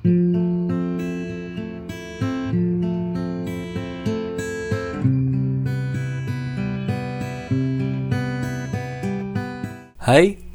Hai,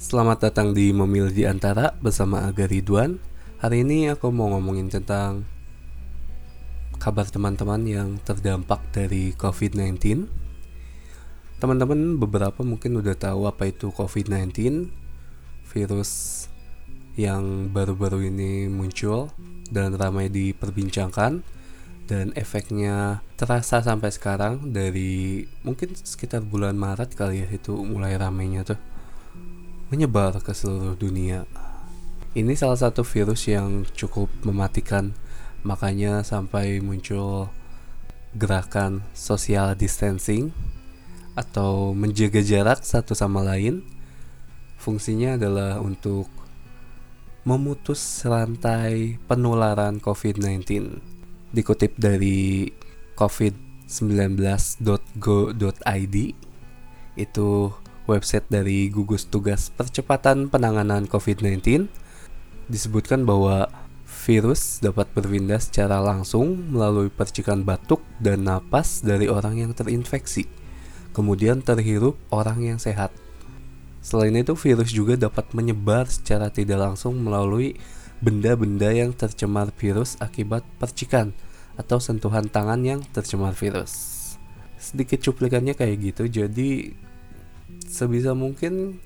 selamat datang di Memilih di Antara bersama Aga Ridwan. Hari ini aku mau ngomongin tentang kabar teman-teman yang terdampak dari COVID-19. Teman-teman beberapa mungkin udah tahu apa itu COVID-19, virus yang baru-baru ini muncul dan ramai diperbincangkan dan efeknya terasa sampai sekarang dari mungkin sekitar bulan Maret kali ya itu mulai ramainya tuh menyebar ke seluruh dunia. Ini salah satu virus yang cukup mematikan, makanya sampai muncul gerakan social distancing atau menjaga jarak satu sama lain. Fungsinya adalah untuk memutus rantai penularan COVID-19. Dikutip dari covid19.go.id, itu website dari gugus tugas percepatan penanganan COVID-19 disebutkan bahwa virus dapat berpindah secara langsung melalui percikan batuk dan napas dari orang yang terinfeksi, kemudian terhirup orang yang sehat. Selain itu, virus juga dapat menyebar secara tidak langsung melalui benda-benda yang tercemar virus akibat percikan atau sentuhan tangan yang tercemar virus. Sedikit cuplikannya kayak gitu, jadi sebisa mungkin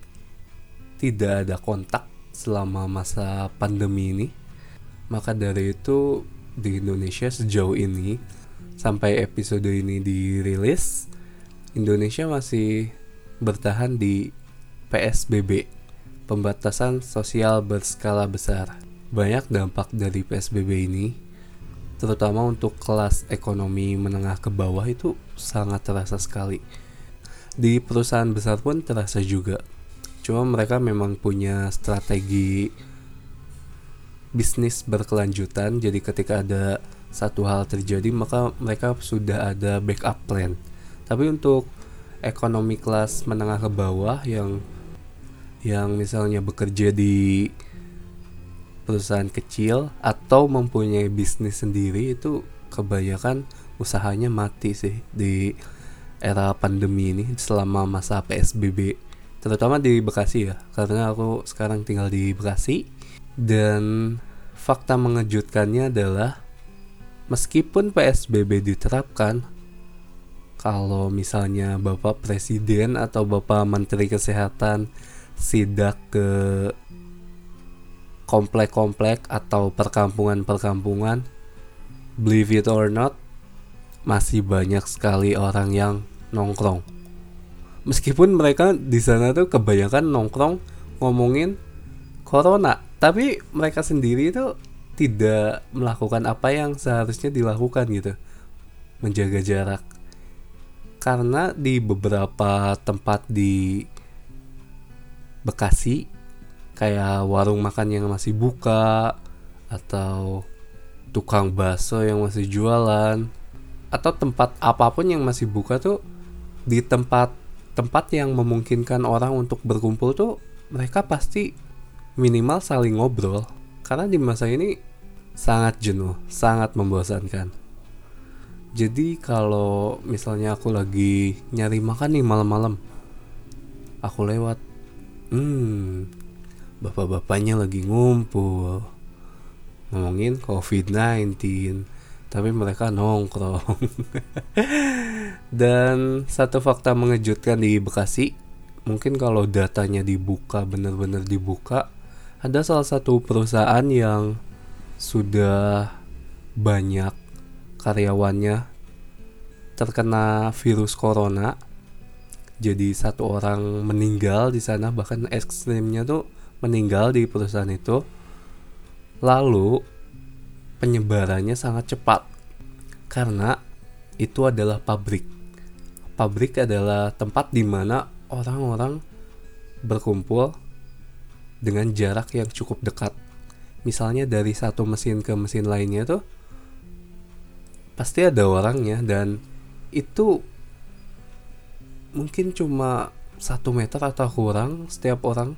tidak ada kontak selama masa pandemi ini. Maka dari itu di Indonesia sejauh ini sampai episode ini dirilis Indonesia masih bertahan di PSBB pembatasan sosial berskala besar. Banyak dampak dari PSBB ini terutama untuk kelas ekonomi menengah ke bawah itu sangat terasa sekali. Di perusahaan besar pun terasa juga. Cuma mereka memang punya strategi bisnis berkelanjutan jadi ketika ada satu hal terjadi maka mereka sudah ada backup plan. Tapi untuk ekonomi kelas menengah ke bawah yang yang misalnya bekerja di perusahaan kecil atau mempunyai bisnis sendiri itu kebanyakan usahanya mati sih di era pandemi ini selama masa PSBB terutama di Bekasi ya. Karena aku sekarang tinggal di Bekasi dan fakta mengejutkannya adalah meskipun PSBB diterapkan kalau misalnya Bapak Presiden atau Bapak Menteri Kesehatan sidak ke komplek-komplek atau perkampungan-perkampungan believe it or not masih banyak sekali orang yang nongkrong. Meskipun mereka di sana tuh kebanyakan nongkrong ngomongin corona, tapi mereka sendiri itu tidak melakukan apa yang seharusnya dilakukan gitu. Menjaga jarak. Karena di beberapa tempat di Bekasi kayak warung makan yang masih buka atau tukang bakso yang masih jualan atau tempat apa pun yang masih buka tuh di tempat tempat yang memungkinkan orang untuk berkumpul tuh mereka pasti minimal saling ngobrol karena di masa ini sangat jenuh, sangat membosankan. Jadi kalau misalnya aku lagi nyari makan nih malam-malam, aku lewat, hmm, bapak-bapaknya lagi ngumpul ngomongin COVID-19 tapi mereka nongkrong. Dan satu fakta mengejutkan di Bekasi, mungkin kalau datanya dibuka benar-benar dibuka, ada salah satu perusahaan yang sudah banyak karyawannya terkena virus corona. Jadi satu orang meninggal di sana bahkan ekstrimnya tuh meninggal di perusahaan itu. Lalu penyebarannya sangat cepat karena itu adalah pabrik. Pabrik adalah tempat di mana orang-orang berkumpul dengan jarak yang cukup dekat. Misalnya dari satu mesin ke mesin lainnya tuh pasti ada orangnya dan itu mungkin cuma satu meter atau kurang setiap orang.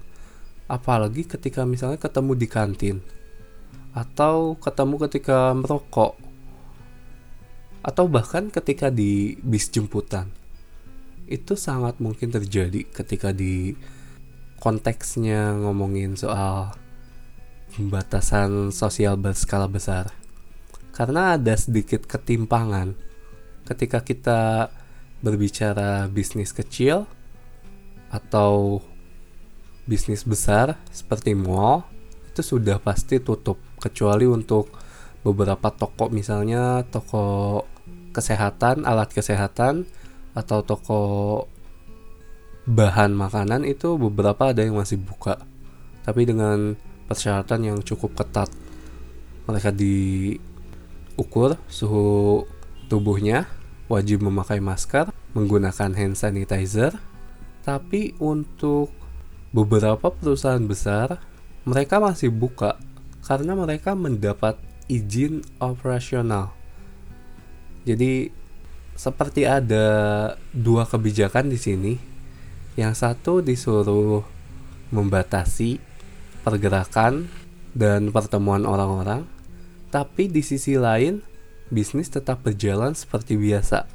Apalagi ketika misalnya ketemu di kantin. Atau ketemu ketika merokok. Atau bahkan ketika di bis jemputan. Itu sangat mungkin terjadi ketika di konteksnya ngomongin soal pembatasan sosial berskala besar. Karena ada sedikit ketimpangan. Ketika kita berbicara bisnis kecil atau bisnis besar seperti mall itu sudah pasti tutup kecuali untuk beberapa toko misalnya toko kesehatan, alat kesehatan atau toko bahan makanan itu beberapa ada yang masih buka. Tapi dengan persyaratan yang cukup ketat. Mereka diukur suhu tubuhnya, wajib memakai masker, menggunakan hand sanitizer. Tapi untuk beberapa perusahaan besar mereka masih buka karena mereka mendapat izin operasional. Jadi seperti ada dua kebijakan di sini. Yang satu disuruh membatasi pergerakan dan pertemuan orang-orang, tapi di sisi lain bisnis tetap berjalan seperti biasa.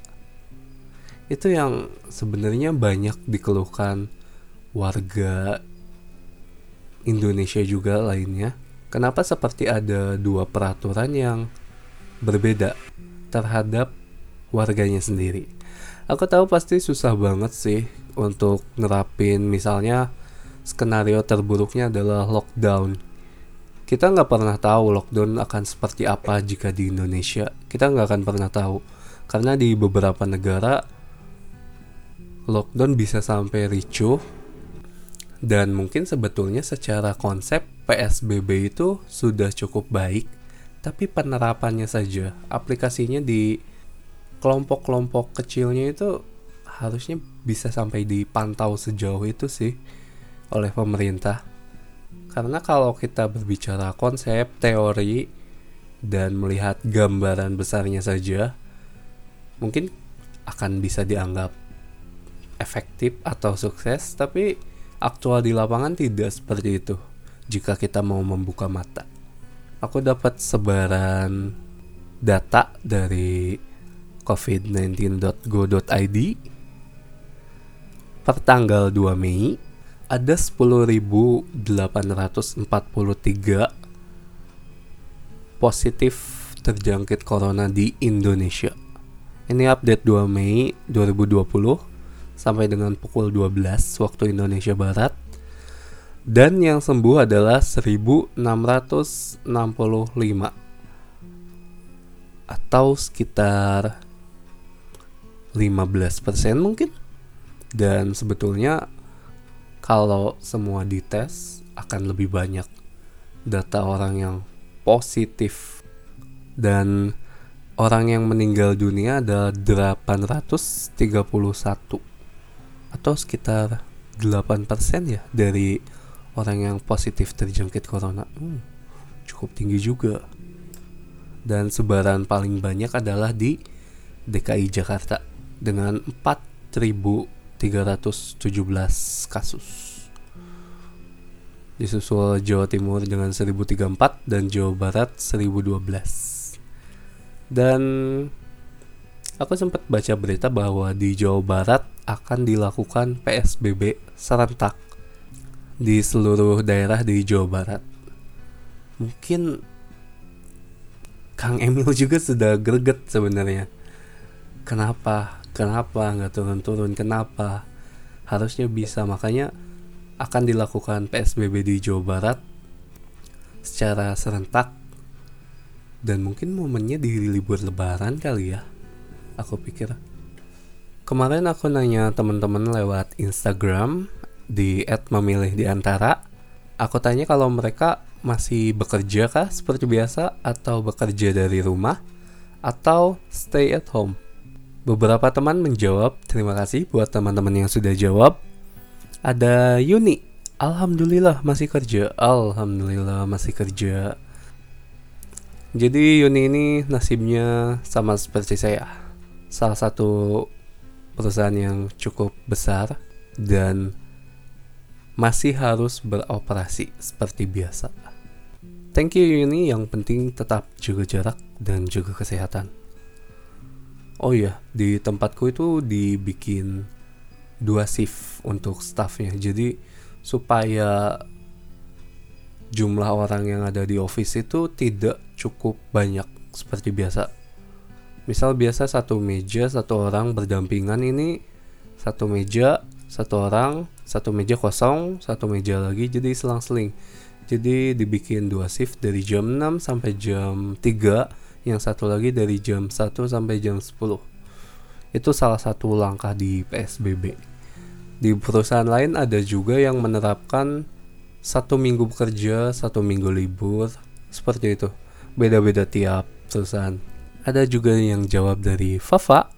Itu yang sebenarnya banyak dikeluhkan warga Indonesia juga lainnya Kenapa seperti ada dua peraturan yang berbeda terhadap warganya sendiri? Aku tahu pasti susah banget sih untuk nerapin misalnya skenario terburuknya adalah lockdown. Kita nggak pernah tahu lockdown akan seperti apa jika di Indonesia. Kita nggak akan pernah tahu karena di beberapa negara lockdown bisa sampai ricuh dan mungkin sebetulnya secara konsep PSBB itu sudah cukup baik, tapi penerapannya saja, aplikasinya di kelompok-kelompok kecilnya itu harusnya bisa sampai dipantau sejauh itu sih oleh pemerintah. Karena kalau kita berbicara konsep, teori, dan melihat gambaran besarnya saja, mungkin akan bisa dianggap efektif atau sukses, tapi aktual di lapangan tidak seperti itu jika kita mau membuka mata. Aku dapat sebaran data dari covid19.go.id per tanggal 2 Mei ada 10.843 positif terjangkit corona di Indonesia. Ini update 2 Mei 2020 sampai dengan pukul 12 waktu Indonesia Barat dan yang sembuh adalah 1665 atau sekitar 15% mungkin dan sebetulnya kalau semua dites akan lebih banyak data orang yang positif. Dan orang yang meninggal dunia ada 831 atau sekitar 8% ya dari orang yang positif terjangkit corona. Hmm, cukup tinggi juga. Dan sebaran paling banyak adalah di DKI Jakarta dengan 4.317 kasus disusul Jawa Timur dengan 1034 dan Jawa Barat 1012 dan aku sempat baca berita bahwa di Jawa Barat akan dilakukan PSBB serentak di seluruh daerah di Jawa Barat. Mungkin Kang Emil juga sudah greget sebenarnya. Kenapa? Kenapa nggak turun-turun? Kenapa? Harusnya bisa. Makanya akan dilakukan PSBB di Jawa Barat secara serentak dan mungkin momennya di libur lebaran kali ya. Aku pikir. Kemarin aku nanya teman-teman lewat Instagram di memilih di antara aku tanya kalau mereka masih bekerja kah seperti biasa atau bekerja dari rumah atau stay at home. Beberapa teman menjawab, terima kasih buat teman-teman yang sudah jawab. Ada Yuni, Alhamdulillah masih kerja, Alhamdulillah masih kerja. Jadi Yuni ini nasibnya sama seperti saya. Salah satu perusahaan yang cukup besar dan masih harus beroperasi seperti biasa. Thank you ini yang penting tetap jaga jarak dan jaga kesehatan. Oh iya, di tempatku itu dibikin dua shift untuk staffnya. Jadi supaya jumlah orang yang ada di office itu tidak cukup banyak seperti biasa. Misal biasa satu meja satu orang berdampingan ini satu meja satu orang satu meja kosong satu meja lagi jadi selang-seling. Jadi dibikin dua shift dari jam 6 sampai jam 3 yang satu lagi dari jam 1 sampai jam 10. Itu salah satu langkah di PSBB. Di perusahaan lain ada juga yang menerapkan satu minggu bekerja, satu minggu libur, seperti itu. Beda-beda tiap perusahaan. Ada juga yang jawab dari Fafa,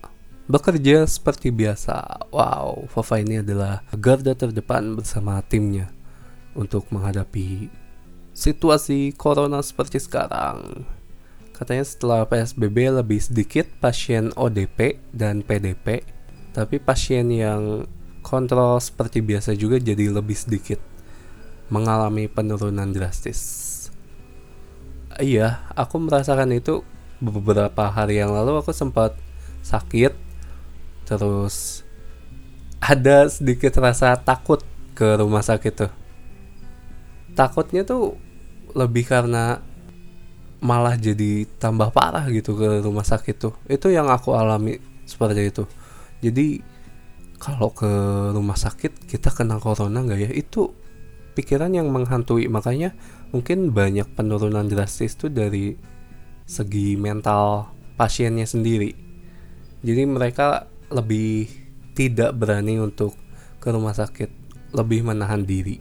bekerja seperti biasa. Wow, Fafa ini adalah garda terdepan bersama timnya untuk menghadapi situasi corona seperti sekarang. Katanya setelah PSBB lebih sedikit pasien ODP dan PDP, tapi pasien yang kontrol seperti biasa juga jadi lebih sedikit mengalami penurunan drastis. Iya, aku merasakan itu beberapa hari yang lalu aku sempat sakit terus ada sedikit rasa takut ke rumah sakit tuh. Takutnya tuh lebih karena malah jadi tambah parah gitu ke rumah sakit tuh. Itu yang aku alami seperti itu. Jadi kalau ke rumah sakit kita kena corona nggak ya? Itu pikiran yang menghantui makanya mungkin banyak penurunan drastis itu dari segi mental pasiennya sendiri jadi mereka lebih tidak berani untuk ke rumah sakit lebih menahan diri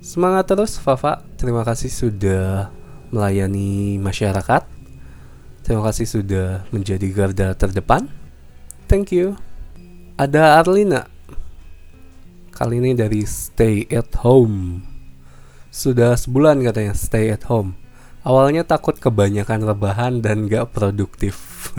semangat terus Fafa terima kasih sudah melayani masyarakat terima kasih sudah menjadi garda terdepan thank you ada Arlina Kali ini dari stay at home. Sudah sebulan katanya stay at home. Awalnya takut kebanyakan rebahan dan gak produktif.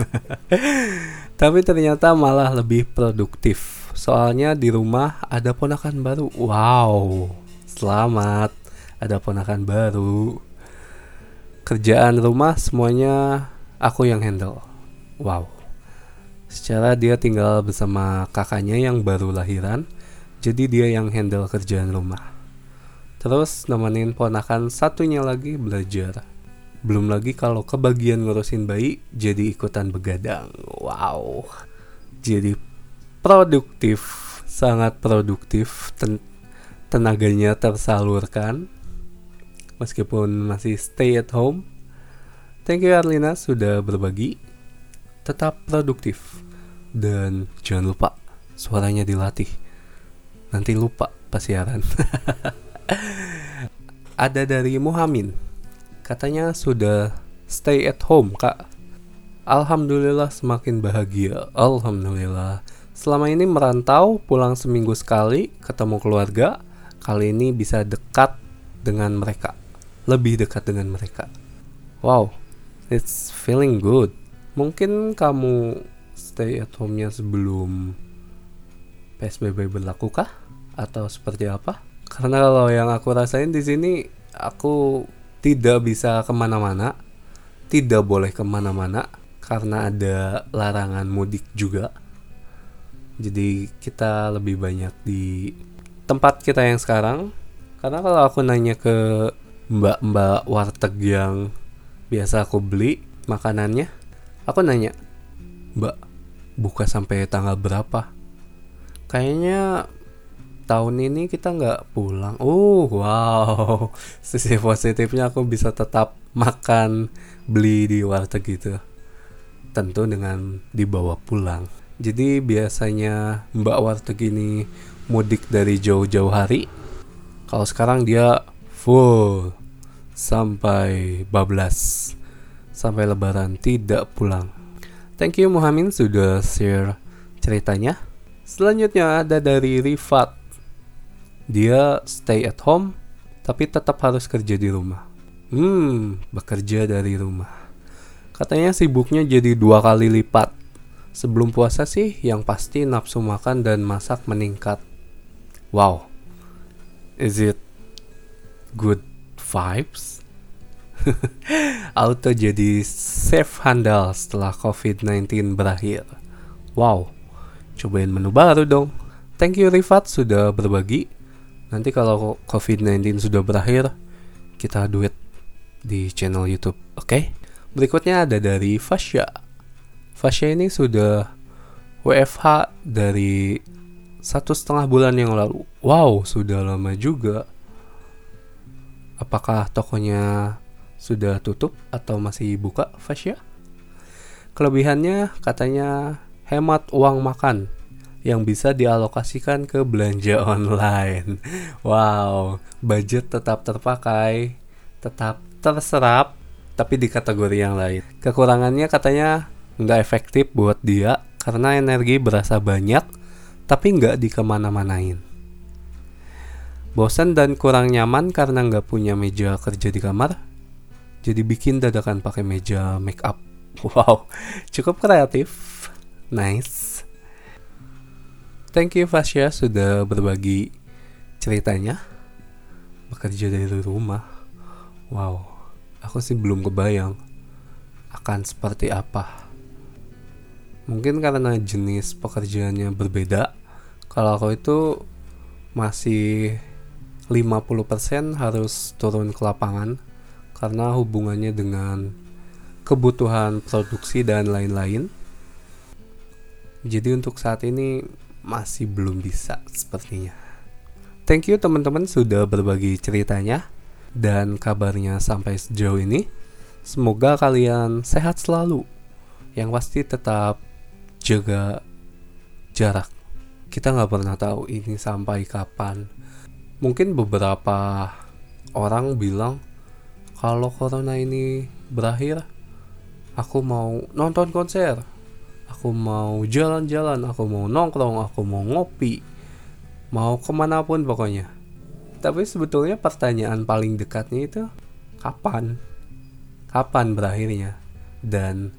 Tapi ternyata malah lebih produktif. Soalnya di rumah ada ponakan baru. Wow, selamat. Ada ponakan baru. Kerjaan rumah semuanya aku yang handle. Wow. Secara dia tinggal bersama kakaknya yang baru lahiran jadi dia yang handle kerjaan rumah. Terus nemenin ponakan satunya lagi belajar. Belum lagi kalau kebagian ngurusin bayi jadi ikutan begadang. Wow. Jadi produktif, sangat produktif. Ten tenaganya tersalurkan meskipun masih stay at home. Thank you Arlina sudah berbagi. Tetap produktif. Dan jangan lupa suaranya dilatih. Nanti lupa pas siaran. Ada dari Muhammad. Katanya sudah stay at home kak. Alhamdulillah semakin bahagia. Alhamdulillah. Selama ini merantau pulang seminggu sekali ketemu keluarga. Kali ini bisa dekat dengan mereka Lebih dekat dengan mereka Wow, it's feeling good Mungkin kamu stay at home-nya sebelum PSBB berlaku kah? atau seperti apa? Karena kalau yang aku rasain di sini aku tidak bisa ke mana-mana, tidak boleh ke mana-mana karena ada larangan mudik juga. Jadi kita lebih banyak di tempat kita yang sekarang. Karena kalau aku nanya ke mbak-mbak warteg yang biasa aku beli makanannya, aku nanya, Mbak, buka sampai tanggal berapa? Kayaknya tahun ini kita nggak pulang. Oh wow, sisi positifnya aku bisa tetap makan beli di warteg gitu. Tentu dengan dibawa pulang. Jadi biasanya Mbak warteg ini mudik dari jauh-jauh hari. Kalau sekarang dia full sampai bablas sampai lebaran tidak pulang. Thank you Muhammad sudah share ceritanya. Selanjutnya ada dari Rifat dia stay at home tapi tetap harus kerja di rumah. Hmm, bekerja dari rumah. Katanya sibuknya jadi dua kali lipat. Sebelum puasa sih yang pasti nafsu makan dan masak meningkat. Wow. Is it good vibes? Auto jadi safe handal setelah COVID-19 berakhir. Wow, cobain menu baru dong. Thank you Rifat sudah berbagi. Nanti kalau COVID-19 sudah berakhir, kita duet di channel YouTube. Oke? Okay? Berikutnya ada dari Fasya. Fasya ini sudah WFH dari satu setengah bulan yang lalu. Wow, sudah lama juga. Apakah tokonya sudah tutup atau masih buka, Fasya? Kelebihannya katanya hemat uang makan yang bisa dialokasikan ke belanja online. Wow, budget tetap terpakai, tetap terserap, tapi di kategori yang lain. Kekurangannya katanya nggak efektif buat dia karena energi berasa banyak, tapi nggak dikemana-manain. Bosan dan kurang nyaman karena nggak punya meja kerja di kamar, jadi bikin dadakan pakai meja make up. Wow, cukup kreatif. Nice. Thank you Fasya sudah berbagi ceritanya. Bekerja dari rumah. Wow, aku sih belum kebayang akan seperti apa. Mungkin karena jenis pekerjaannya berbeda. Kalau aku itu masih 50% harus turun ke lapangan karena hubungannya dengan kebutuhan produksi dan lain-lain. Jadi untuk saat ini masih belum bisa sepertinya. Thank you teman-teman sudah berbagi ceritanya dan kabarnya sampai sejauh ini. Semoga kalian sehat selalu. Yang pasti tetap jaga jarak. Kita nggak pernah tahu ini sampai kapan mungkin beberapa orang bilang kalau corona ini berakhir aku mau nonton konser. Aku mau jalan-jalan aku mau nongkrong aku mau ngopi mau ke mana pun pokoknya. Tapi sebetulnya pertanyaan paling dekatnya itu kapan? Kapan berakhirnya? Dan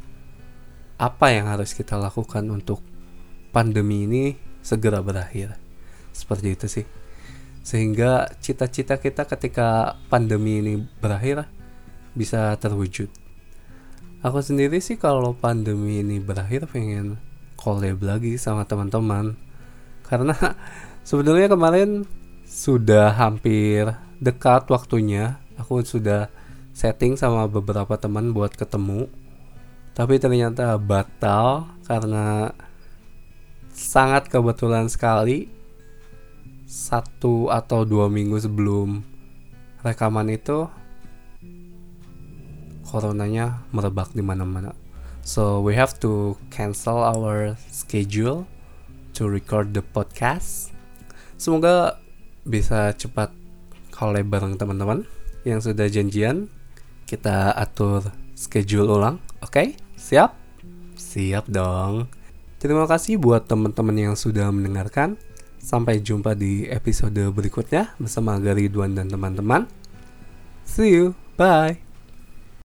apa yang harus kita lakukan untuk pandemi ini segera berakhir? Seperti itu sih sehingga cita-cita kita ketika pandemi ini berakhir bisa terwujud. Aku sendiri sih kalau pandemi ini berakhir pengen collab lagi sama teman-teman. Karena sebenarnya kemarin sudah hampir dekat waktunya. Aku sudah setting sama beberapa teman buat ketemu. Tapi ternyata batal karena sangat kebetulan sekali satu atau dua minggu sebelum rekaman itu coronanya merebak di mana-mana. So we have to cancel our schedule to record the podcast. Semoga bisa cepat collab bareng teman-teman yang sudah janjian. Kita atur schedule ulang, oke? Okay? Siap? Siap dong. Terima kasih buat teman-teman yang sudah mendengarkan. Sampai jumpa di episode berikutnya bersama Garidwan dan teman-teman. See you. Bye.